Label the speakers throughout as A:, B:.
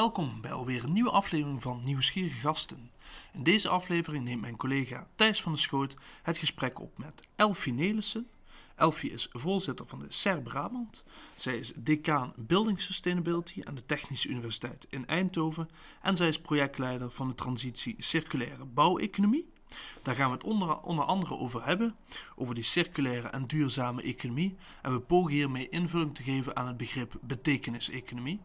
A: Welkom bij alweer een nieuwe aflevering van Nieuwsgierige Gasten. In deze aflevering neemt mijn collega Thijs van der Schoot het gesprek op met Elfie Nelissen. Elfie is voorzitter van de SER Brabant. Zij is decaan Building Sustainability aan de Technische Universiteit in Eindhoven. En zij is projectleider van de transitie circulaire bouweconomie. Daar gaan we het onder, onder andere over hebben, over die circulaire en duurzame economie. En we pogen hiermee invulling te geven aan het begrip betekeniseconomie.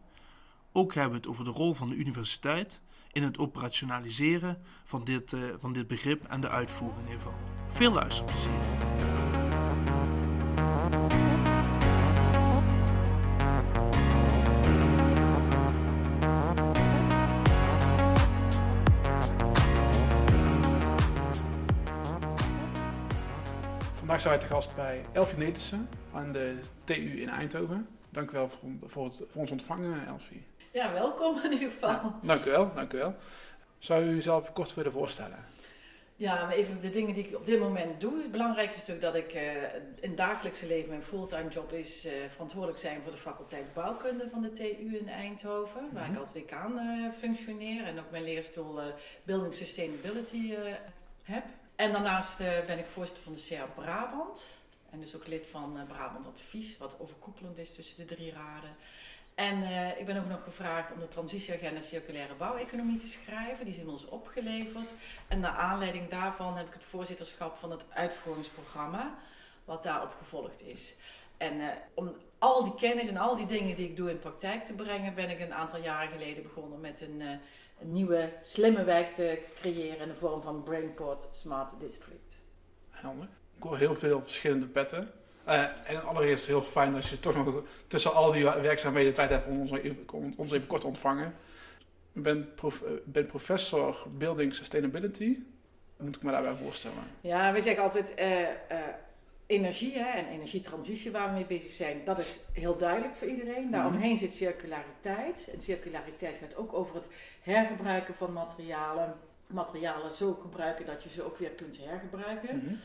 A: Ook hebben we het over de rol van de universiteit in het operationaliseren van dit, uh, van dit begrip en de uitvoering hiervan. Veel luisterplezier.
B: Vandaag zijn wij te gast bij Elfie Nedersen aan de TU in Eindhoven. Dank u wel voor, voor, het, voor ons ontvangen, Elfie.
C: Ja, welkom in ieder geval.
B: Ja, dank u wel, dank u wel. Zou u uzelf kort willen voorstellen?
C: Ja, maar even de dingen die ik op dit moment doe. Het belangrijkste stuk dat ik uh, in het dagelijkse leven, mijn fulltime job is, uh, verantwoordelijk zijn voor de faculteit bouwkunde van de TU in Eindhoven. Mm -hmm. Waar ik als decaan uh, functioneer en ook mijn leerstoel Building Sustainability heb. En daarnaast ben ik voorzitter van de CR Brabant. En dus ook lid van Brabant Advies, wat overkoepelend is tussen de drie raden. En uh, ik ben ook nog gevraagd om de transitieagenda circulaire bouweconomie te schrijven. Die is inmiddels opgeleverd. En naar aanleiding daarvan heb ik het voorzitterschap van het uitvoeringsprogramma, wat daarop gevolgd is. En uh, om al die kennis en al die dingen die ik doe in praktijk te brengen, ben ik een aantal jaren geleden begonnen met een, uh, een nieuwe slimme wijk te creëren in de vorm van Brainport Smart District.
B: Helder. Ik hoor heel veel verschillende petten. Uh, en allereerst heel fijn dat je toch nog tussen al die werkzaamheden tijd hebt om ons, om ons even kort te ontvangen. Ik ben, prof, ben professor Building Sustainability. Moet ik me daarbij voorstellen?
C: Ja, we zeggen altijd uh, uh, energie hè, en energietransitie waar we mee bezig zijn. Dat is heel duidelijk voor iedereen. Daaromheen mm. zit circulariteit. En circulariteit gaat ook over het hergebruiken van materialen. Materialen zo gebruiken dat je ze ook weer kunt hergebruiken. Mm.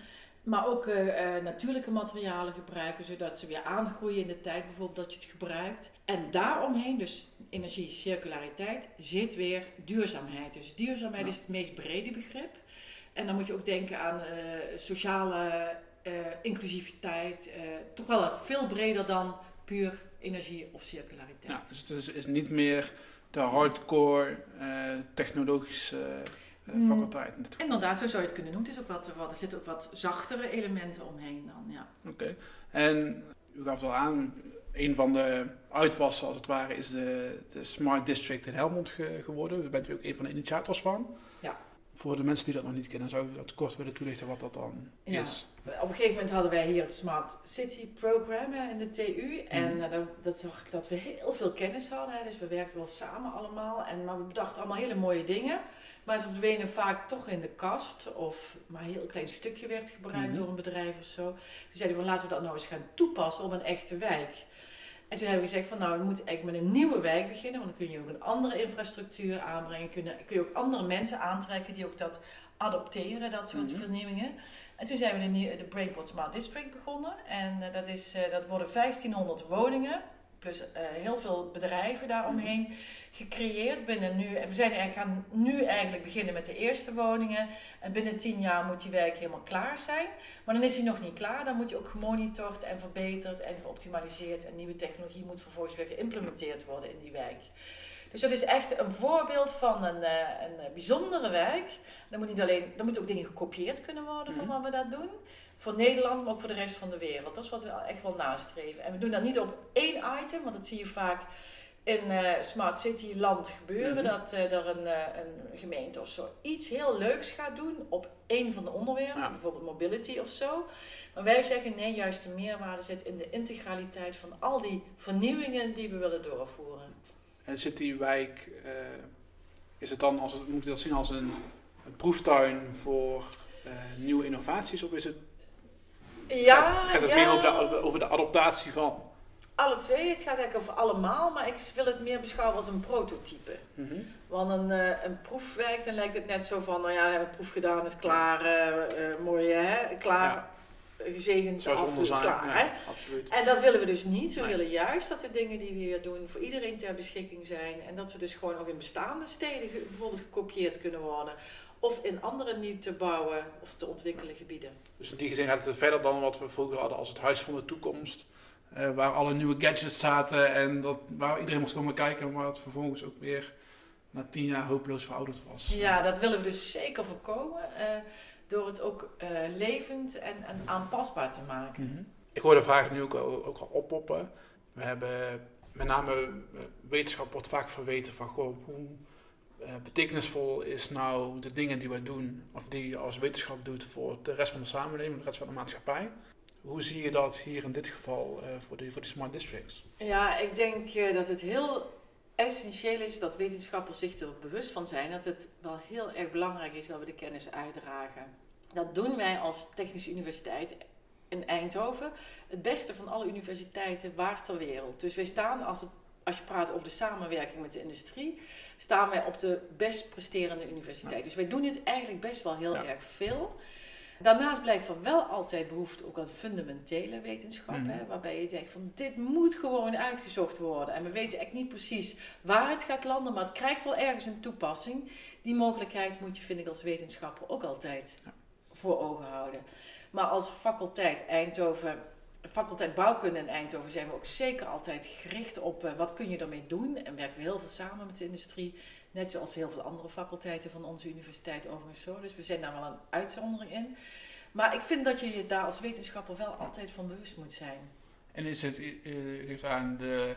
C: Maar ook uh, uh, natuurlijke materialen gebruiken, zodat ze weer aangroeien in de tijd bijvoorbeeld dat je het gebruikt. En daaromheen, dus energie, circulariteit, zit weer duurzaamheid. Dus duurzaamheid ja. is het meest brede begrip. En dan moet je ook denken aan uh, sociale inclusiviteit, toch wel veel breder dan puur energie of circulariteit.
B: Ja, dus het is, is niet meer de hardcore technologische faculteit.
C: Mm. Inderdaad, zo zou je het kunnen noemen. Het is ook wat, wat, er zitten ook wat zachtere elementen omheen dan, ja.
B: Oké. Okay. En u gaf al aan, een van de uitwassen als het ware is de, de Smart District in Helmond ge, geworden. Daar bent u ook een van de initiators van.
C: Ja.
B: Voor de mensen die dat nog niet kennen, zou u dat kort willen toelichten wat dat dan
C: ja.
B: is?
C: Op een gegeven moment hadden wij hier het Smart City Program in de TU. En mm. uh, dat, dat zag ik dat we heel veel kennis hadden. Hè. Dus we werkten wel samen allemaal. En, maar we bedachten allemaal hele mooie dingen. Maar ze verdwenen vaak toch in de kast. Of maar een heel klein stukje werd gebruikt mm -hmm. door een bedrijf of zo. Toen zeiden we, laten we dat nou eens gaan toepassen op een echte wijk. En toen hebben we gezegd van nou, we moeten eigenlijk met een nieuwe wijk beginnen. Want dan kun je ook een andere infrastructuur aanbrengen. Kun je, kun je ook andere mensen aantrekken die ook dat adopteren, dat soort mm -hmm. vernieuwingen. En toen zijn we de, de Brainport Smart District begonnen. En uh, dat, is, uh, dat worden 1500 woningen plus uh, heel veel bedrijven daaromheen gecreëerd binnen nu. En we zijn eigenlijk gaan nu eigenlijk beginnen met de eerste woningen. En binnen tien jaar moet die wijk helemaal klaar zijn. Maar dan is hij nog niet klaar. Dan moet hij ook gemonitord en verbeterd en geoptimaliseerd. En nieuwe technologie moet vervolgens weer geïmplementeerd worden in die wijk. Dus dat is echt een voorbeeld van een, uh, een bijzondere wijk. Dan moet, niet alleen, dan moeten ook dingen gekopieerd kunnen worden van wat we daar doen voor Nederland, maar ook voor de rest van de wereld. Dat is wat we echt wel nastreven. En we doen dat niet op één item, want dat zie je vaak in uh, Smart City land gebeuren. Mm -hmm. Dat uh, er een, uh, een, gemeente of zo iets heel leuks gaat doen op één van de onderwerpen, ja. bijvoorbeeld mobility of zo. Maar wij zeggen nee, juist de meerwaarde zit in de integraliteit van al die vernieuwingen die we willen doorvoeren.
B: En zit die wijk, is het dan, als moet je dat zien als een, een proeftuin voor nieuwe innovaties of is het
C: ja,
B: gaat het
C: ja.
B: meer over de, over de adaptatie van?
C: Alle twee. Het gaat eigenlijk over allemaal, maar ik wil het meer beschouwen als een prototype.
B: Mm -hmm.
C: Want een, uh, een proefwerk, dan lijkt het net zo van, nou ja, we hebben een proef gedaan, is klaar, uh, uh, mooi hè, klaar. Ja. gezegend
B: Zoals
C: af,
B: onderzaak,
C: klaar.
B: ja,
C: hè?
B: absoluut.
C: En dat willen we dus niet. We
B: Nee.
C: willen juist dat de dingen die we hier doen voor iedereen ter beschikking zijn. En dat ze dus gewoon ook in bestaande steden bijvoorbeeld gekopieerd kunnen worden. Of in andere niet te bouwen of te ontwikkelen gebieden.
B: Dus in die zin gaat het verder dan wat we vroeger hadden als het huis van de toekomst. eh, waar alle nieuwe gadgets zaten en dat, waar iedereen moest komen kijken, maar het vervolgens ook weer na tien jaar hopeloos verouderd was.
C: Ja, dat willen we dus zeker voorkomen. eh, door het ook eh, levend en, en aanpasbaar te maken.
B: Mhm. Ik hoor de vraag nu ook, al- ook al oppoppen. We hebben met name wetenschap wordt vaak verweten van goh, hoe betekenisvol is nou de dingen die wij doen, of die je als wetenschap doet voor de rest van de samenleving, de rest van de maatschappij. Hoe zie je dat hier in dit geval eh, voor, de, voor de smart districts?
C: Ja, ik denk eh, dat het heel essentieel is dat wetenschappers zich er bewust van zijn dat het wel heel erg belangrijk is dat we de kennis uitdragen. Dat doen wij als Technische Universiteit in Eindhoven. Het beste van alle universiteiten waar ter wereld. Dus wij staan, als, het, als je praat over de samenwerking met de industrie, staan wij op de best presterende universiteit. Dus wij doen het eigenlijk best wel heel
B: Ja.
C: erg veel. Daarnaast blijft er wel altijd behoefte ook aan fundamentele wetenschap.
B: Mhm.
C: Hè, waarbij je denkt van dit moet gewoon uitgezocht worden. En we weten echt niet precies waar het gaat landen, maar het krijgt wel ergens een toepassing. Die mogelijkheid moet je, vind ik, als wetenschapper ook altijd
B: Ja.
C: voor ogen houden. Maar als faculteit Eindhoven, faculteit bouwkunde in Eindhoven zijn we ook zeker altijd gericht op eh, wat kun je ermee doen. En werken we heel veel samen met de industrie. Net zoals heel veel andere faculteiten van onze universiteit overigens zo. Dus we zijn daar wel een uitzondering in. Maar ik vind dat je je daar als wetenschapper wel altijd van bewust moet zijn.
B: En is het, eh, aan, de,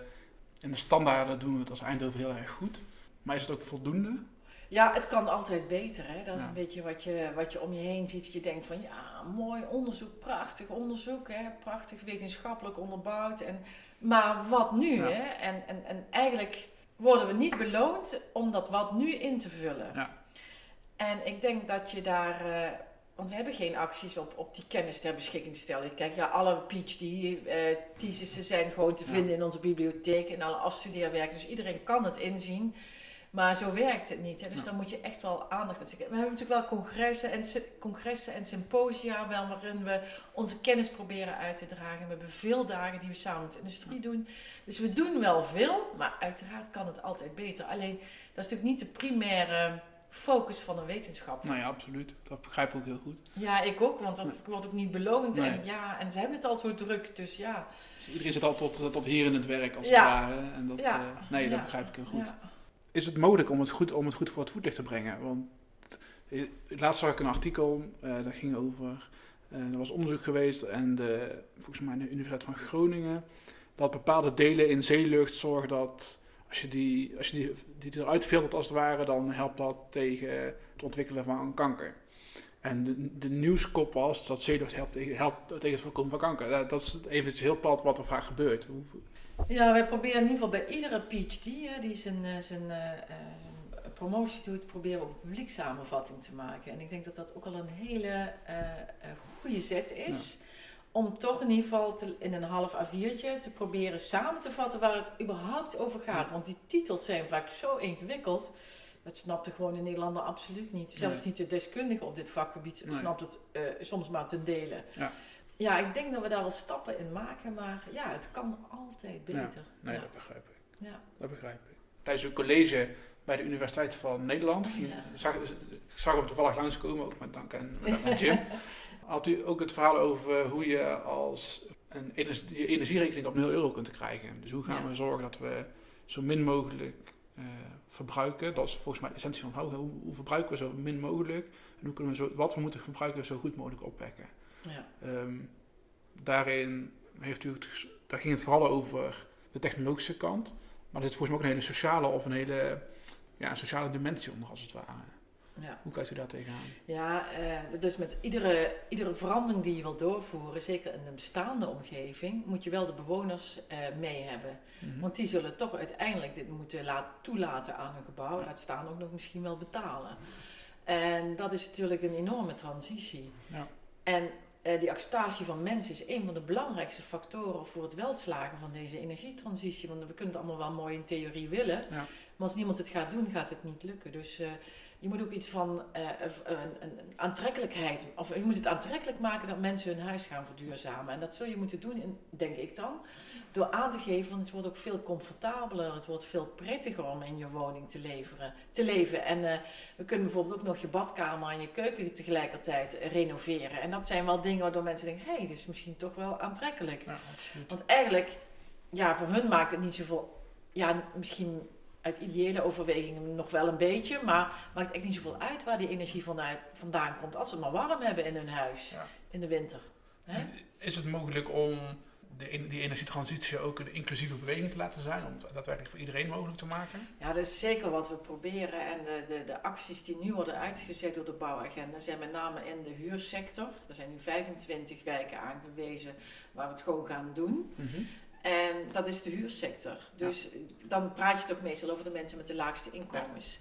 B: in de standaarden doen we het als Eindhoven heel erg goed. Maar is het ook voldoende?
C: Ja, het kan altijd beter. Hè? Dat is
B: Ja.
C: een beetje wat je, wat je om je heen ziet. Je denkt van ja, mooi onderzoek, prachtig onderzoek, hè? prachtig wetenschappelijk onderbouwd. En, maar wat nu?
B: Ja.
C: Hè? En, en, en eigenlijk worden we niet beloond om dat wat nu in te vullen.
B: Ja.
C: En ik denk dat je daar. eh, want we hebben geen acties op, op die kennis ter beschikking te stellen. Kijk, ja, alle PhD-theses zijn gewoon te vinden in onze bibliotheek en alle afstudeerwerken. Dus iedereen kan het inzien. Maar zo werkt het niet. Hè? Dus
B: Ja.
C: daar moet je echt wel aandacht aan. We hebben natuurlijk wel congressen en, congressen en symposia wel, waarin we onze kennis proberen uit te dragen. We hebben veel dagen die we samen met de industrie doen. Dus we doen wel veel, maar uiteraard kan het altijd beter. Alleen, dat is natuurlijk niet de primaire focus van een wetenschap.
B: Nou ja, absoluut. Dat begrijp ik ook heel goed.
C: Ja, ik ook, want dat wordt ook niet beloond.
B: Nee.
C: En, ja, en ze hebben het al zo druk, dus ja.
B: Dus iedereen zit al tot, tot hier in het werk als
C: Ja.
B: het ware. En dat,
C: Ja.
B: eh, nee, dat
C: Ja.
B: begrijp ik heel goed. Is het mogelijk om het goed, om het goed voor het voetlicht te brengen? Want eh, laatst zag ik een artikel, eh, dat ging over, eh, er was onderzoek geweest en de, volgens mij de Universiteit van Groningen, dat bepaalde delen in zeelucht zorgen dat als je die, als je die, die eruit filtert als het ware, dan helpt dat tegen het ontwikkelen van kanker. En de, de nieuwskop was dat zeelucht helpt tegen, helpt tegen het voorkomen van kanker. Dat is even iets heel plat wat er vaak gebeurt.
C: Ja, wij proberen in ieder geval bij iedere PhD hè, die zijn, eh, zijn, eh, eh, promotie doet, proberen we ook een publiekssamenvatting te maken. En ik denk dat dat ook al een hele eh, goede zet is. Om toch in ieder geval te- in een half A4'tje te proberen samen te vatten waar het überhaupt over gaat. Want die titels zijn vaak zo ingewikkeld. Dat snapt de gewone Nederlander absoluut niet. Zelfs
B: Nee.
C: niet de deskundige op dit vakgebied
B: Nee.
C: snapt het eh, soms maar ten dele.
B: Ja.
C: Ja, ik denk dat we daar wel stappen in maken, maar ja, het kan altijd beter.
B: Nee,
C: ja.
B: dat begrijp ik.
C: Ja.
B: Dat begrijp ik. Tijdens een college bij de Universiteit van Nederland, ging-
C: Ja.
B: zag, ik zag hem toevallig langskomen, ook met dank aan, met dank aan Jim. Had u ook het verhaal over hoe je als een energie, je energierekening op 0 euro kunt krijgen. Dus hoe gaan
C: Ja.
B: we zorgen dat we zo min mogelijk eh, verbruiken. Dat is volgens mij de essentie van houden. Hoe, hoe verbruiken we zo min mogelijk? En hoe kunnen we zo, wat we moeten verbruiken zo goed mogelijk opwekken?
C: Ja.
B: Ehm, daarin heeft u het, daar ging het vooral over de technologische kant. Maar er zit volgens mij ook een hele sociale of een hele ja, een sociale dimensie onder als het ware.
C: Ja,
B: Hoe kijkt u daar tegenaan?
C: ja eh, dat is met iedere, iedere verandering die je wil doorvoeren, zeker in een bestaande omgeving, moet je wel de bewoners eh, mee hebben.
B: Mhm.
C: Want die zullen toch uiteindelijk dit moeten laat, toelaten aan hun gebouw, laat staan ook nog misschien wel betalen. En dat is natuurlijk een enorme transitie.
B: Ja.
C: En eh, die acceptatie van mensen is een van de belangrijkste factoren voor het welslagen van deze energietransitie. Want we kunnen het allemaal wel mooi in theorie willen.
B: Ja.
C: Maar als niemand het gaat doen, gaat het niet lukken. Dus je moet ook iets van eh, een, een, een aantrekkelijkheid, of je moet het aantrekkelijk maken dat mensen hun huis gaan verduurzamen. En dat zul je moeten doen, in, denk ik dan, door aan te geven, want het wordt ook veel comfortabeler, het wordt veel prettiger om in je woning te, leveren, te leven. En uh, we kunnen bijvoorbeeld ook nog je badkamer en je keuken tegelijkertijd renoveren. En dat zijn wel dingen waardoor mensen denken, hé, hey, dit is misschien toch wel aantrekkelijk.
B: Ja.
C: Want eigenlijk, ja, voor hun maakt het niet zoveel, ja, misschien uit ideële overwegingen nog wel een beetje, maar maakt echt niet zoveel uit waar die energie vanuit, vandaan komt. Als ze het maar warm hebben in hun huis
B: Ja.
C: in de winter. Hè?
B: Is het mogelijk om de, die energietransitie ook een inclusieve beweging te laten zijn? Om het daadwerkelijk voor iedereen mogelijk te maken?
C: Ja, dat is zeker wat we proberen. En de, de, de acties die nu worden uitgezet door de bouwagenda zijn met name in de huursector. Er zijn nu 25 wijken aangewezen waar we het gewoon gaan doen. En dat is de huursector. Dus dan praat je toch meestal over de mensen met de laagste inkomens.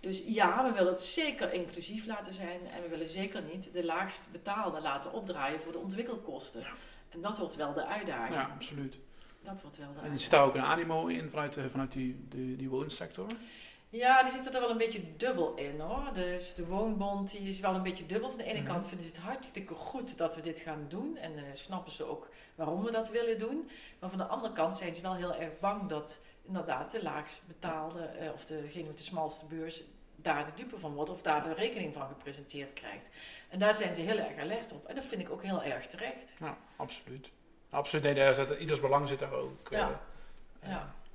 C: Dus ja, we willen het zeker inclusief laten zijn. En we willen zeker niet de laagst betaalde laten opdraaien voor de ontwikkelkosten. En dat wordt wel de uitdaging.
B: Ja, absoluut.
C: Dat wordt wel de
B: En
C: uitdaging.
B: zit daar ook een animo in vanuit, de, vanuit die, de, die woonsector?
C: Ja, die zitten er wel een beetje dubbel in hoor. Dus de woonbond die is wel een beetje dubbel. Van de ene
B: Mhm.
C: kant vinden ze het hartstikke goed dat we dit gaan doen. En eh, snappen ze ook waarom we dat willen doen. Maar van de andere kant zijn ze wel heel erg bang dat inderdaad de laagst betaalde, eh, of degene met de smalste beurs, daar de dupe van wordt of daar de rekening van gepresenteerd krijgt. En daar zijn ze heel erg alert op. En dat vind ik ook heel erg terecht.
B: Ja, absoluut. Absoluut. Nee, daar zit, ieders belang zit daar ook
C: Ja.
B: eh,
C: Ja.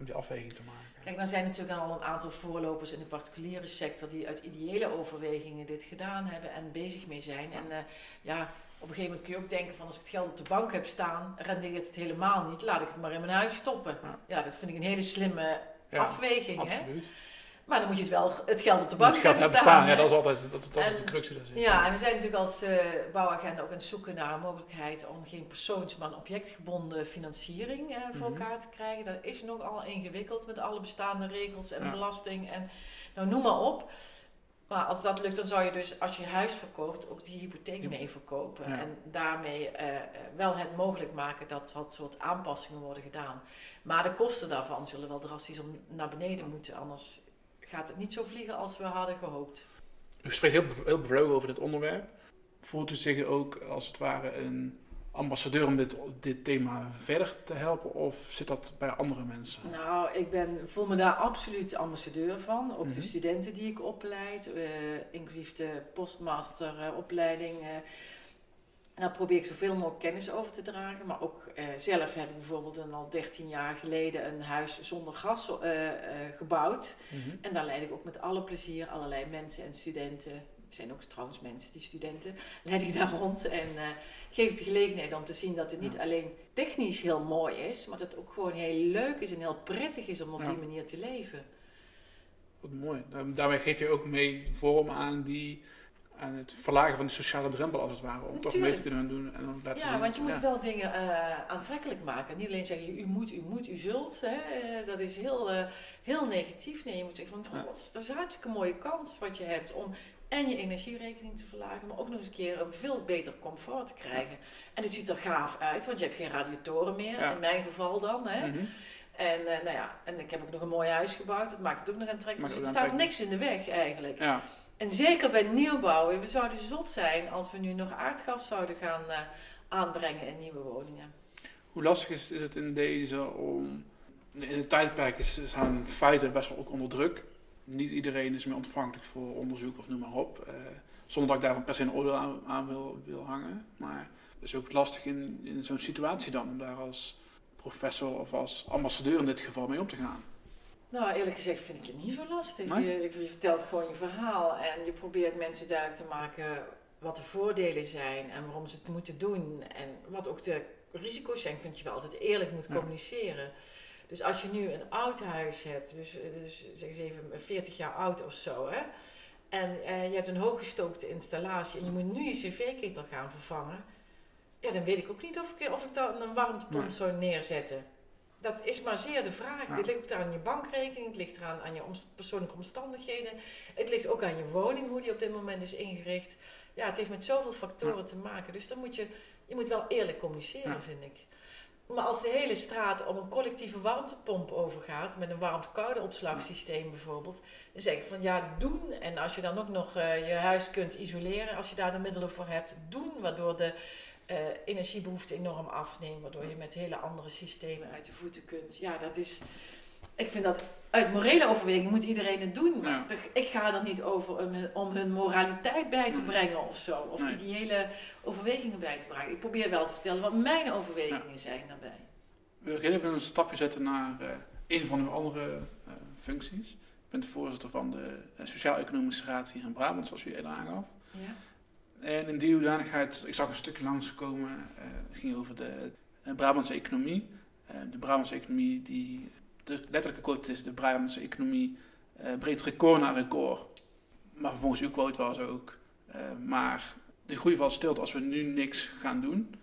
B: Om die afweging te maken.
C: Kijk, dan zijn natuurlijk al een aantal voorlopers in de particuliere sector die uit ideële overwegingen dit gedaan hebben en bezig mee zijn. En eh, ja, op een gegeven moment kun je ook denken van als ik het geld op de bank heb staan, rendeert het helemaal niet, laat ik het maar in mijn huis stoppen.
B: Ja.
C: Ja, dat vind ik een hele slimme
B: Ja,
C: afweging. Hè? Maar dan moet je het wel het geld op de bank hebben
B: staan. Ja, dat is altijd dat, dat is
C: En-
B: de crux die daar zit.
C: Ja, en we zijn natuurlijk als eh, bouwagenda ook aan het zoeken naar een mogelijkheid om geen persoons, maar een objectgebonden financiering eh, voor
B: Mhm.
C: elkaar te krijgen. Dat is nogal ingewikkeld met alle bestaande regels en
B: Ja.
C: belasting en nou noem maar op. Maar als dat lukt, dan zou je dus als je huis verkoopt ook die hypotheek mee verkopen.
B: Ja.
C: En daarmee eh, wel het mogelijk maken dat dat soort aanpassingen worden gedaan. Maar de kosten daarvan zullen wel drastisch om naar beneden moeten. Anders gaat het niet zo vliegen als we hadden gehoopt.
B: U spreekt heel, heel bevlogen over dit onderwerp. Voelt u zich ook als het ware een ambassadeur om dit, dit thema verder te helpen? Of zit dat bij andere mensen?
C: Nou, ik ben, voel me daar absoluut ambassadeur van. Ook
B: Mhm.
C: de studenten die ik opleid, eh, inclusief de postmasteropleiding. Daar probeer ik zoveel mogelijk kennis over te dragen. Maar ook eh, zelf heb ik bijvoorbeeld een, al 13 jaar geleden een huis zonder gas eh, eh, gebouwd.
B: Mhm.
C: En daar leid ik ook met alle plezier allerlei mensen en studenten. Er zijn ook trouwens mensen die studenten, leid ik daar rond. En eh, geef de gelegenheid om te zien dat het niet
B: Ja.
C: alleen technisch heel mooi is, maar dat het ook gewoon heel leuk is en heel prettig is om op
B: Ja.
C: die manier te leven.
B: Wat mooi. Daar- Daarmee geef je ook mee vorm aan, die, aan het verlagen van de sociale drempel, als het ware. Om toch mee te kunnen gaan doen. En dan laten
C: Ja,
B: zien.
C: want je moet
B: ja.
C: wel dingen eh, aantrekkelijk maken. Niet alleen zeggen, u moet, u moet, u zult. Hè. Eh, dat is heel, eh, heel negatief. Nee, je moet zeggen van,
B: Ja.
C: god, dat is een hartstikke mooie kans wat je hebt om en je energierekening te verlagen, maar ook nog eens een keer een veel beter comfort te krijgen. En het ziet er gaaf uit, want je hebt geen radiatoren meer,
B: Ja.
C: in mijn geval dan. Hè.
B: Mhm.
C: En, nou ja, en ik heb ook nog een mooi huis gebouwd, dat maakt het ook nog aantrekkelijk. Dus
B: het
C: staat niks in de weg eigenlijk.
B: Ja.
C: En zeker bij nieuwbouw. We zouden zot zijn als we nu nog aardgas zouden gaan eh, aanbrengen in nieuwe woningen.
B: Hoe lastig is, het in deze om... In het tijdperk is, staan feiten best wel ook onder druk. Niet iedereen is meer ontvankelijk voor onderzoek of noem maar op. Eh, zonder dat ik daar per se een oordeel aan, aan wil, wil hangen. Maar het is ook lastig in, in zo'n situatie dan om daar als professor of als ambassadeur in dit geval mee om te gaan.
C: Nou, eerlijk gezegd vind ik het niet zo lastig. Je, je vertelt gewoon je verhaal en je probeert mensen duidelijk te maken wat de voordelen zijn en waarom ze het moeten doen. En wat ook de risico's zijn, vind je wel altijd eerlijk moet
B: Ja.
C: communiceren. Dus als je nu een oud huis hebt, dus, dus zeg eens even 40 jaar oud of zo, hè, en eh, je hebt een hooggestookte installatie en je moet nu je cv-ketel gaan vervangen, ja, dan weet ik ook niet of ik, of ik dan een warmtepomp
B: Nee.
C: zou neerzetten. Dat is maar zeer de vraag.
B: Ja.
C: Dit ligt ook aan je bankrekening, het ligt eraan aan je omst- persoonlijke omstandigheden. Het ligt ook aan je woning, hoe die op dit moment is ingericht. Ja, het heeft met zoveel factoren te maken. Dus dan moet je, je moet wel eerlijk communiceren,
B: Ja.
C: vind ik. Maar als de hele straat om een collectieve warmtepomp overgaat, met een warmte-koude opslagsysteem bijvoorbeeld, dan zeg ik van ja, doen. En als je dan ook nog eh, je huis kunt isoleren, als je daar de middelen voor hebt, doen. Waardoor de uh, energiebehoefte enorm afneemt, waardoor je met hele andere systemen uit de voeten kunt. Ja, dat is. Ik vind dat uit morele overweging moet iedereen het doen.
B: Ja.
C: Ik ga er niet over om, om hun moraliteit bij te brengen of zo. Of
B: Nee.
C: ideële overwegingen bij te brengen. Ik probeer wel te vertellen wat mijn overwegingen zijn daarbij.
B: We gaan even een stapje zetten naar eh, een van uw andere eh, functies. Ik ben de voorzitter van de Sociaal-Economische Raad hier in Brabant, zoals u eerder aangaf.
C: Ja.
B: En in die hoedanigheid, ik zag een stukje langskomen, eh het ging over de eh, Brabantse economie. Eh, de Brabantse economie, die, de letterlijke quote is, de Brabantse economie eh, breekt record na record. Maar vervolgens uw quote was ook, maar de groei valt stil als we nu niks gaan doen.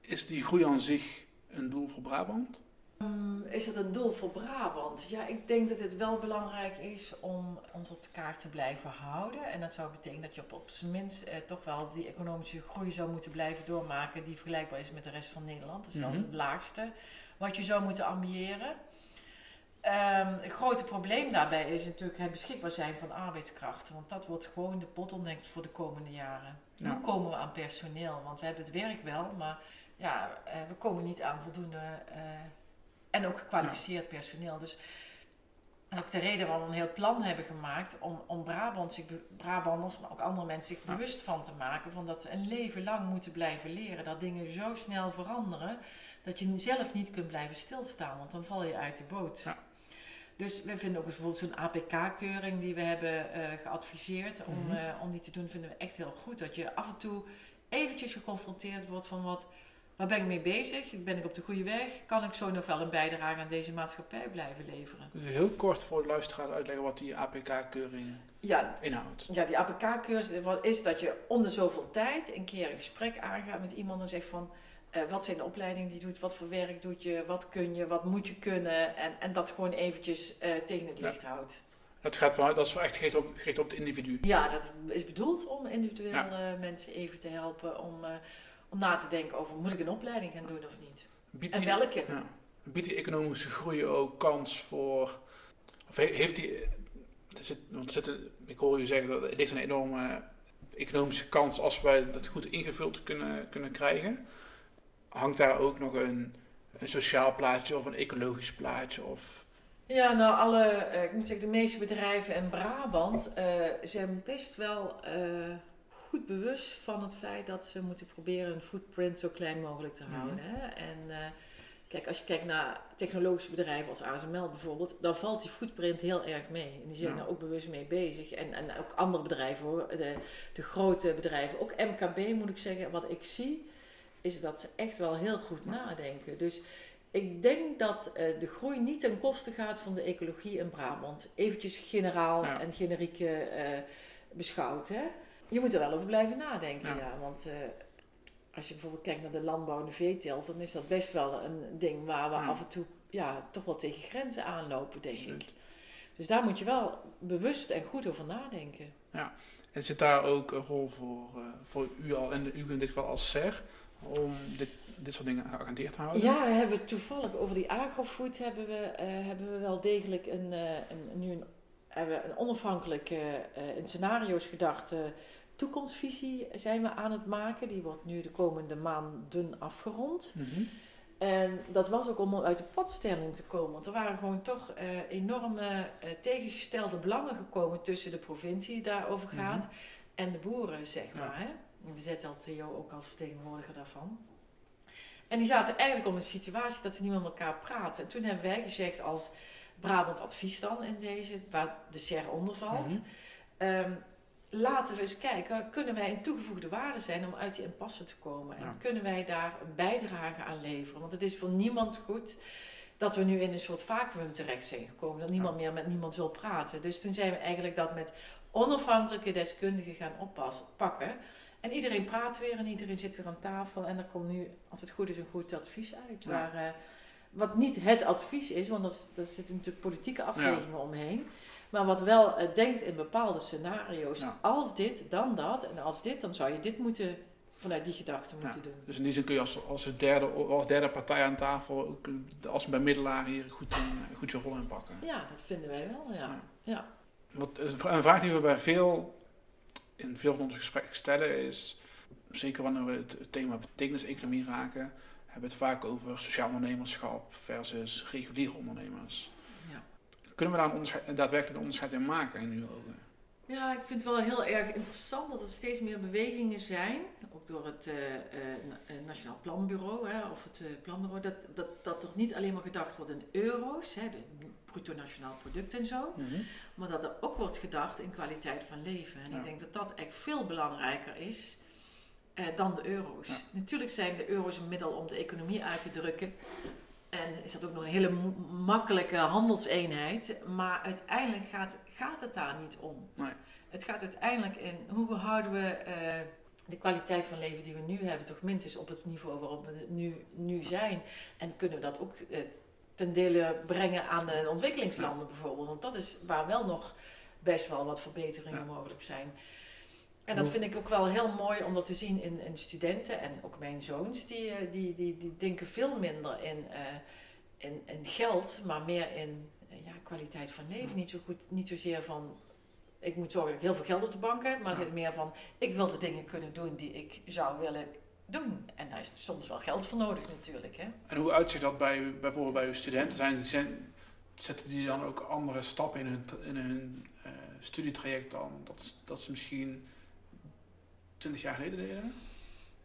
B: Is die groei aan zich een doel voor Brabant?
C: Hmm, Is het een doel voor Brabant? Ja, ik denk dat het wel belangrijk is om ons op de kaart te blijven houden. En dat zou betekenen dat je op, op zijn minst eh, toch wel die economische groei zou moeten blijven doormaken die vergelijkbaar is met de rest van Nederland. Dat is wel
B: Mhm.
C: het laagste wat je zou moeten ambiëren. Ehm, het grote probleem daarbij is natuurlijk het beschikbaar zijn van arbeidskrachten. Want dat wordt gewoon de bottleneck voor de komende jaren.
B: Ja.
C: Hoe komen we aan personeel? Want we hebben het werk wel, maar ja, eh, we komen niet aan voldoende eh, en ook gekwalificeerd personeel. Dus dat is ook de reden waarom we een heel plan hebben gemaakt om, om Brabant zich Brabanders, maar ook andere mensen zich bewust van te maken. Van dat ze een leven lang moeten blijven leren. Dat dingen zo snel veranderen dat je zelf niet kunt blijven stilstaan, want dan val je uit de boot.
B: Ja.
C: Dus we vinden ook eens bijvoorbeeld zo'n APK-keuring die we hebben eh, geadviseerd om,
B: Mhm.
C: eh, om die te doen, vinden we echt heel goed. Dat je af en toe eventjes geconfronteerd wordt van wat, waar ben ik mee bezig? Ben ik op de goede weg? Kan ik zo nog wel een bijdrage aan deze maatschappij blijven leveren?
B: Dus heel kort voor de luisteraar uitleggen wat die APK-keuring
C: Ja,
B: inhoudt.
C: ja die wat is dat je om de zoveel tijd een keer een gesprek aangaat met iemand en zegt van... eh, wat zijn de opleidingen die je doet? Wat voor werk doet je? Wat kun je? Wat moet je kunnen? En, en dat gewoon eventjes eh, tegen het
B: Ja.
C: licht houdt.
B: Dat gaat vanuit, dat is echt gericht op, gericht op het individu.
C: Ja, dat is bedoeld om individueel
B: Ja.
C: mensen even te helpen om, eh, om na te denken over moet ik een opleiding gaan doen of niet?
B: Biedt
C: En
B: die,
C: welke?
B: ja, biedt die economische groei ook kans voor... Of he- heeft die... Er zit, want er zitten, ik hoor u zeggen dat er ligt een enorme economische kans als wij dat goed ingevuld kunnen, kunnen krijgen. Hangt daar ook nog een, een sociaal plaatje of een ecologisch plaatje? Of,
C: Ja, nou, alle, eh, ik moet zeggen, de meeste bedrijven in Brabant eh, zijn best wel eh, goed bewust van het feit dat ze moeten proberen hun footprint zo klein mogelijk te
B: Mhm.
C: houden. Hè? En eh, kijk, als je kijkt naar technologische bedrijven als ASML bijvoorbeeld, dan valt die footprint heel erg mee. En die zijn
B: Ja.
C: er ook bewust mee bezig. En, en ook andere bedrijven hoor, de, de grote bedrijven, ook MKB moet ik zeggen, wat ik zie, is dat ze echt wel heel goed nadenken. Dus ik denk dat eh, de groei niet ten koste gaat van de ecologie in Brabant. Eventjes generaal
B: Ja.
C: en generiek eh, beschouwd. Hè? Je moet er wel over blijven nadenken,
B: Ja.
C: ja. Want eh, als je bijvoorbeeld kijkt naar de landbouw en de veeteelt, dan is dat best wel een ding waar we
B: Ja.
C: af en toe ja, toch wel tegen grenzen aanlopen, denk ik. Dus daar moet je wel bewust en goed over nadenken.
B: en zit daar ook een rol voor, eh, voor u al, en u in dit geval als SER, om dit, dit soort dingen geagendeerd te houden?
C: Ja, we hebben toevallig over die agrofood hebben we, eh, hebben we wel degelijk een, een, nu een, hebben een onafhankelijke eh, in scenario's gedachte toekomstvisie zijn we aan het maken. Die wordt nu de komende maanden afgerond.
B: Mhm.
C: En dat was ook om uit de padstelling te komen. Want er waren gewoon toch eh, enorme eh, tegengestelde belangen gekomen tussen de provincie die daarover gaat en de boeren, zeg
B: Ja.
C: maar. Hè? De ZLTO ook als vertegenwoordiger daarvan. En die zaten eigenlijk om een situatie dat ze niet met elkaar praten. En toen hebben wij gezegd als Brabant Advies dan in deze, waar de SER onder valt.
B: Mhm.
C: Ehm, laten we eens kijken, kunnen wij een toegevoegde waarde zijn om uit die impasse te komen? En
B: Ja.
C: kunnen wij daar een bijdrage aan leveren? Want het is voor niemand goed dat we nu in een soort vacuüm terecht zijn gekomen. Dat niemand meer met niemand wil praten. Dus toen zijn we eigenlijk dat met onafhankelijke deskundigen gaan oppassen, pakken. En iedereen praat weer en iedereen zit weer aan tafel. En er komt nu, als het goed is, een goed advies uit.
B: Ja.
C: Waar, eh, wat niet het advies is, want er- daar zitten natuurlijk politieke afwegingen omheen. Maar wat wel eh, denkt in bepaalde scenario's.
B: Ja.
C: Als dit, dan dat. En als dit, dan zou je dit moeten vanuit die gedachte moeten
B: Ja.
C: doen.
B: Dus in die zin kun je als, als, derde, als derde partij aan tafel, ook als bemiddelaar hier goed, een, goed je rol in pakken.
C: Ja, dat vinden wij wel, ja.
B: Ja.
C: ja.
B: Wat, een vraag die we bij veel, in veel van onze gesprekken stellen is, zeker wanneer we het thema betekenis-economie raken, hebben we het vaak over sociaal ondernemerschap versus reguliere ondernemers.
C: Ja.
B: Kunnen we daar een, onderscheid, daadwerkelijk een onderscheid in maken in uw ogen?
C: Ja, ik vind het wel heel erg interessant dat er steeds meer bewegingen zijn, ook door het eh, eh, eh, Nationaal Planbureau hè, of het Planbureau, dat, dat, dat er niet alleen maar gedacht wordt in euro's, hè, de bruto nationaal product en zo, maar dat er ook wordt gedacht in kwaliteit van leven. En
B: Ja.
C: ik denk dat dat echt veel belangrijker is eh, dan de euro's.
B: Ja.
C: Natuurlijk zijn de euro's een middel om de economie uit te drukken. En is dat ook nog een hele makkelijke handelseenheid. Maar uiteindelijk gaat, gaat het daar niet om.
B: Nee.
C: Het gaat uiteindelijk in hoe houden we eh, de kwaliteit van leven die we nu hebben, toch minstens op het niveau waarop we nu, nu zijn. En kunnen we dat ook eh, ten dele brengen aan de ontwikkelingslanden bijvoorbeeld. Want dat is waar wel nog best wel wat verbeteringen
B: Ja.
C: mogelijk zijn. En dat vind ik ook wel heel mooi om dat te zien in, in studenten en ook mijn zoons. Die, eh, die, die, die denken veel minder in, eh, in, in geld, maar meer in eh, ja, kwaliteit van leven. Niet, zo goed, niet zozeer van, ik moet zorgen dat ik heel veel geld op de bank heb, maar
B: Ja.
C: zit meer van, ik wil de dingen kunnen doen die ik zou willen doen. En daar is soms wel geld voor nodig natuurlijk. Hè?
B: En hoe uitziet dat bij, bijvoorbeeld bij uw studenten? Zijn, zijn, zetten die dan ook andere stappen in hun, in hun studietraject dan? Dat, dat ze misschien 20 jaar geleden deden?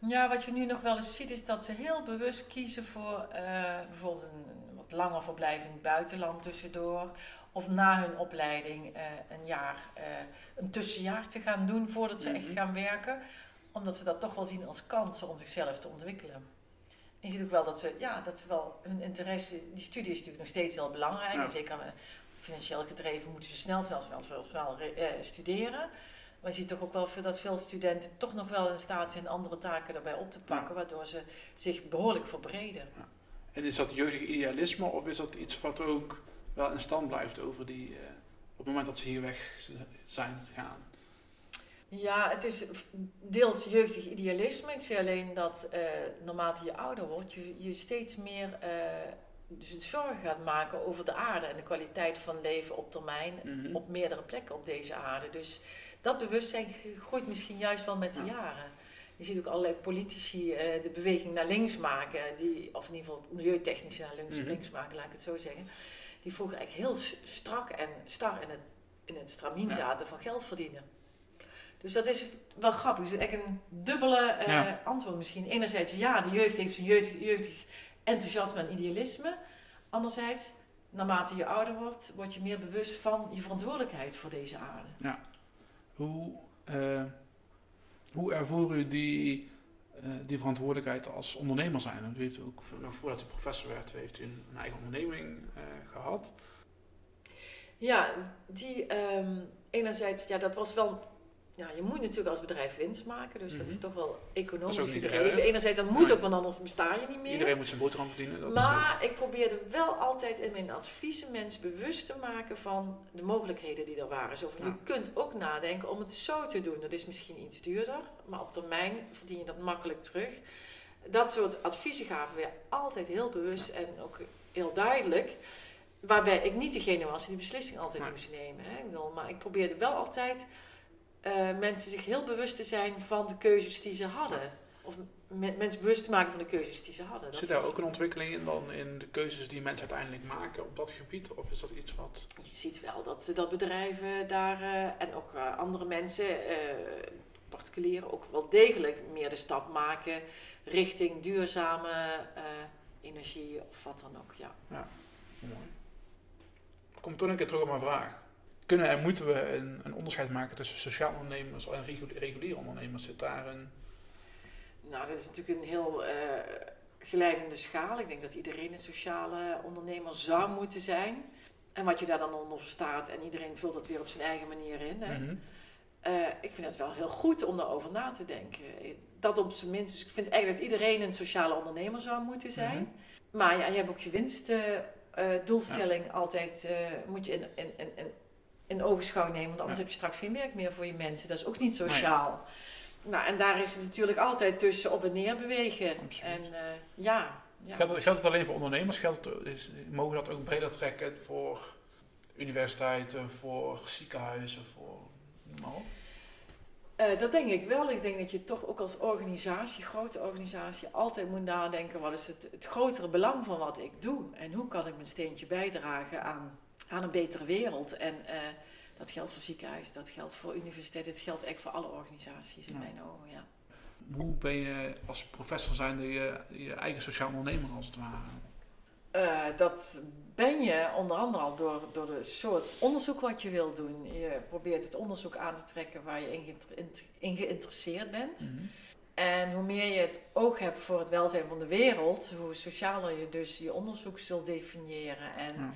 C: Ja, wat je nu nog wel eens ziet is dat ze heel bewust kiezen voor eh, bijvoorbeeld een, wat langer verblijf in het buitenland tussendoor. Of na hun opleiding eh, een jaar, eh, een tussenjaar te gaan doen voordat ze echt
B: Mhm.
C: gaan werken. Omdat ze dat toch wel zien als kansen om zichzelf te ontwikkelen. En je ziet ook wel dat ze, ja, dat ze wel hun interesse, die studie is natuurlijk nog steeds heel belangrijk.
B: Ja.
C: Zeker financieel gedreven moeten ze snel, snel, snel, snel, snel studeren. Maar je ziet toch ook wel dat veel studenten toch nog wel in staat zijn andere taken erbij op te pakken, waardoor ze zich behoorlijk verbreden.
B: En is dat jeugdig idealisme of is dat iets wat ook wel in stand blijft over die, eh, op het moment dat ze hier weg zijn gegaan?
C: Ja, het is deels jeugdig idealisme. Ik zie alleen dat eh, naarmate je ouder wordt, je, je steeds meer eh, dus zorgen gaat maken over de aarde en de kwaliteit van leven op termijn
B: Mhm.
C: op meerdere plekken op deze aarde. Dus dat bewustzijn groeit misschien juist wel met de
B: Ja.
C: jaren. Je ziet ook allerlei politici eh, de beweging naar links maken, die, of in ieder geval milieutechnisch naar links,
B: Mhm.
C: links maken, laat ik het zo zeggen. Die vroeger eigenlijk heel strak en star in het, in het stramien
B: Ja.
C: zaten van geld verdienen. Dus dat is wel grappig. Het is echt een dubbele eh,
B: Ja.
C: antwoord misschien. Enerzijds, ja, de jeugd heeft een jeugdig, jeugdig enthousiasme en idealisme. Anderzijds, naarmate je ouder wordt, word je meer bewust van je verantwoordelijkheid voor deze aarde.
B: Hoe, eh, hoe ervoer u die, eh, die verantwoordelijkheid als ondernemer zijn? U heeft ook, vo- voordat u professor werd, heeft u een, een eigen onderneming eh, gehad.
C: Ja, die ehm, enerzijds, ja, dat was wel. Ja, je moet natuurlijk als bedrijf winst maken, dus dat
B: Mhm.
C: is toch wel economisch
B: Dat is
C: gedreven. Enerzijds, dat moet
B: Nee.
C: ook, want anders besta je niet meer.
B: Iedereen moet zijn boterham verdienen. Dat is,
C: Maar ik probeerde wel altijd in mijn adviezen mensen bewust te maken van de mogelijkheden die er waren. Zo van,
B: Ja.
C: Je kunt ook nadenken om het zo te doen. Dat is misschien iets duurder, maar op termijn verdien je dat makkelijk terug. Dat soort adviezen gaven we altijd heel bewust en ook heel duidelijk. Waarbij ik niet degene was die de beslissing altijd
B: Nee.
C: moest nemen. Hè. Ik bedoel, maar ik probeerde wel altijd eh, mensen zich heel bewust te zijn van de keuzes die ze hadden. Of me- mensen bewust te maken van de keuzes die ze hadden. Dat
B: Zit daar ook een ontwikkeling in dan in de keuzes die mensen uiteindelijk maken op dat gebied? Of is dat iets wat...
C: Je ziet wel dat, dat bedrijven daar eh, en ook eh, andere mensen, eh, particulieren, ook wel degelijk meer de stap maken richting duurzame eh, energie of wat dan ook. Ja.
B: Mooi. Ik kom toch een keer terug op mijn vraag. Kunnen en moeten we een, een onderscheid maken tussen sociaal ondernemers en regu- reguliere ondernemers? Zit daar een...
C: Nou, dat is natuurlijk een heel eh geleidende schaal. Ik denk dat iedereen een sociale ondernemer zou moeten zijn. En wat je daar dan onder verstaat, en iedereen vult dat weer op zijn eigen manier in. Hè?
B: Mhm.
C: Eh, ik vind het wel heel goed om daarover na te denken. Dat op zijn minst. Dus ik vind eigenlijk dat iedereen een sociale ondernemer zou moeten zijn.
B: Mhm.
C: Maar ja, je hebt ook je winstdoelstelling altijd. eh, moet je in, in, in, in, in ogenschouw nemen. Want anders
B: Ja.
C: heb je straks geen werk meer voor je mensen. Dat is ook niet sociaal. nou, en daar is het natuurlijk altijd tussen op en neer bewegen.
B: Absoluut.
C: En eh, ja. ja.
B: Geldt, het- geldt het alleen voor ondernemers? Geldt het, is, mogen dat ook breder trekken voor universiteiten, voor ziekenhuizen, voor...
C: Eh, dat denk ik wel. Ik denk dat je toch ook als organisatie, grote organisatie, altijd moet nadenken: wat is het, het grotere belang van wat ik doe? En hoe kan ik mijn steentje bijdragen aan, aan een betere wereld? En eh, dat geldt voor ziekenhuizen, dat geldt voor universiteiten, het geldt echt voor alle organisaties in
B: Ja.
C: mijn ogen. Ja.
B: Hoe ben je als professor zijnde je, je eigen sociaal ondernemer als het ware?
C: Eh, dat ben je onder andere al door, door de soort onderzoek wat je wil doen. Je probeert het onderzoek aan te trekken waar je in, geïnter- in geïnteresseerd bent.
B: Mhm.
C: En hoe meer je het oog hebt voor het welzijn van de wereld, hoe socialer je dus je onderzoek zult definiëren en
B: Ja.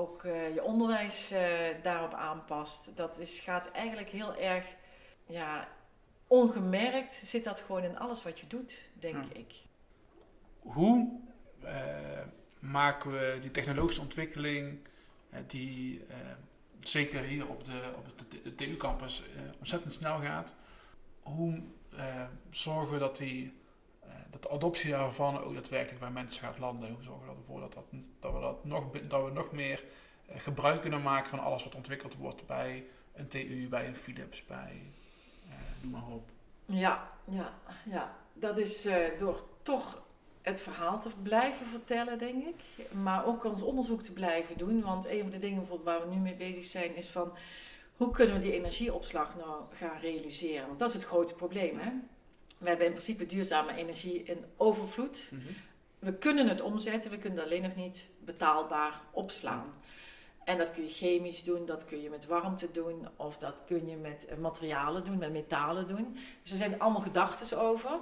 C: Ook eh, je onderwijs eh, daarop aanpast. Dat is, gaat eigenlijk heel erg, ja, ongemerkt zit dat gewoon in alles wat je doet, denk
B: Ja.
C: ik.
B: Hoe eh, maken we die technologische ontwikkeling, die zeker hier op de, op de TU-campus ontzettend snel gaat, hoe zorgen we dat, die, dat de adoptie daarvan ook daadwerkelijk bij mensen gaat landen? Hoe zorgen we ervoor dat, dat, we, dat, nog, dat we nog meer eh, gebruik kunnen maken van alles wat ontwikkeld wordt bij een TU, bij een Philips, bij eh noem maar op.
C: Ja, ja, ja. Dat is eh, door toch het verhaal te blijven vertellen, denk ik. Maar ook ons onderzoek te blijven doen. Want een van de dingen waar we nu mee bezig zijn is van... Hoe kunnen we die energieopslag nou gaan realiseren? Want dat is het grote probleem, hè? We hebben in principe duurzame energie in overvloed. We kunnen het omzetten, we kunnen het alleen nog niet betaalbaar opslaan. En dat kun je chemisch doen, dat kun je met warmte doen, of dat kun je met eh, materialen doen, met metalen doen. Dus er zijn allemaal gedachten over.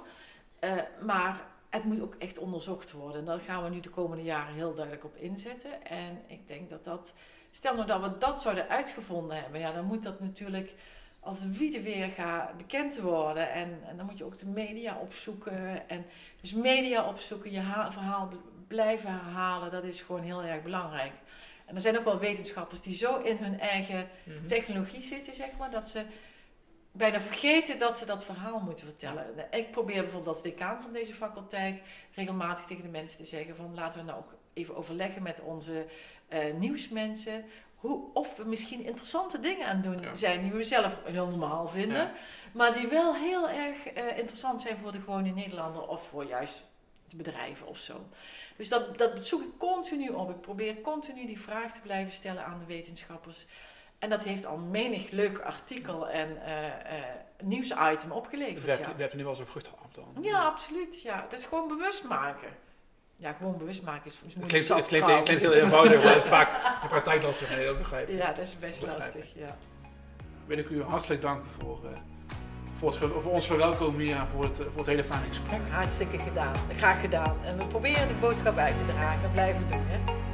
C: Eh, maar het moet ook echt onderzocht worden. En daar gaan we nu de komende jaren heel duidelijk op inzetten. En ik denk dat dat, stel nou dat we dat zouden uitgevonden hebben, ja, dan moet dat natuurlijk als wiede weer gaan bekend worden. En, en dan moet je ook de media opzoeken. En dus media opzoeken, je ha- verhaal bl- blijven halen, dat is gewoon heel erg belangrijk. En er zijn ook wel wetenschappers die zo in hun eigen
B: Mhm.
C: technologie zitten, zeg maar, dat ze bijna vergeten dat ze dat verhaal moeten vertellen. Ik probeer bijvoorbeeld als decaan van deze faculteit regelmatig tegen de mensen te zeggen van laten we nou ook even overleggen met onze eh, nieuwsmensen. Hoe, of we misschien interessante dingen aan het doen
B: Ja.
C: zijn die we zelf heel normaal vinden.
B: Ja.
C: Maar die wel heel erg eh, interessant zijn voor de gewone Nederlander of voor juist de bedrijven of zo. Dus dat, dat zoek ik continu op. Ik probeer continu die vraag te blijven stellen aan de wetenschappers. En dat heeft al menig leuk artikel en eh, eh, nieuwsitem
B: Dus
C: opgeleverd.
B: we, hebben,
C: Ja.
B: we hebben nu wel zo'n vrucht af dan.
C: ja, absoluut. Ja. Het is gewoon bewust maken. Ja, gewoon bewust maken is, is
B: Het
C: moeilijk
B: klinkt, het klinkt, het klinkt heel eenvoudig, maar het is vaak de praktijk lastig. Nee, dat begrijp ik.
C: Ja, dat is best lastig. Ja.
B: Wil ik u hartelijk danken voor, eh, voor, het, voor ons verwelkomen hier en voor het, voor het hele fijne gesprek.
C: Hartstikke gedaan. Graag gedaan. En we proberen de boodschap uit te dragen. Dat blijven we doen. Hè?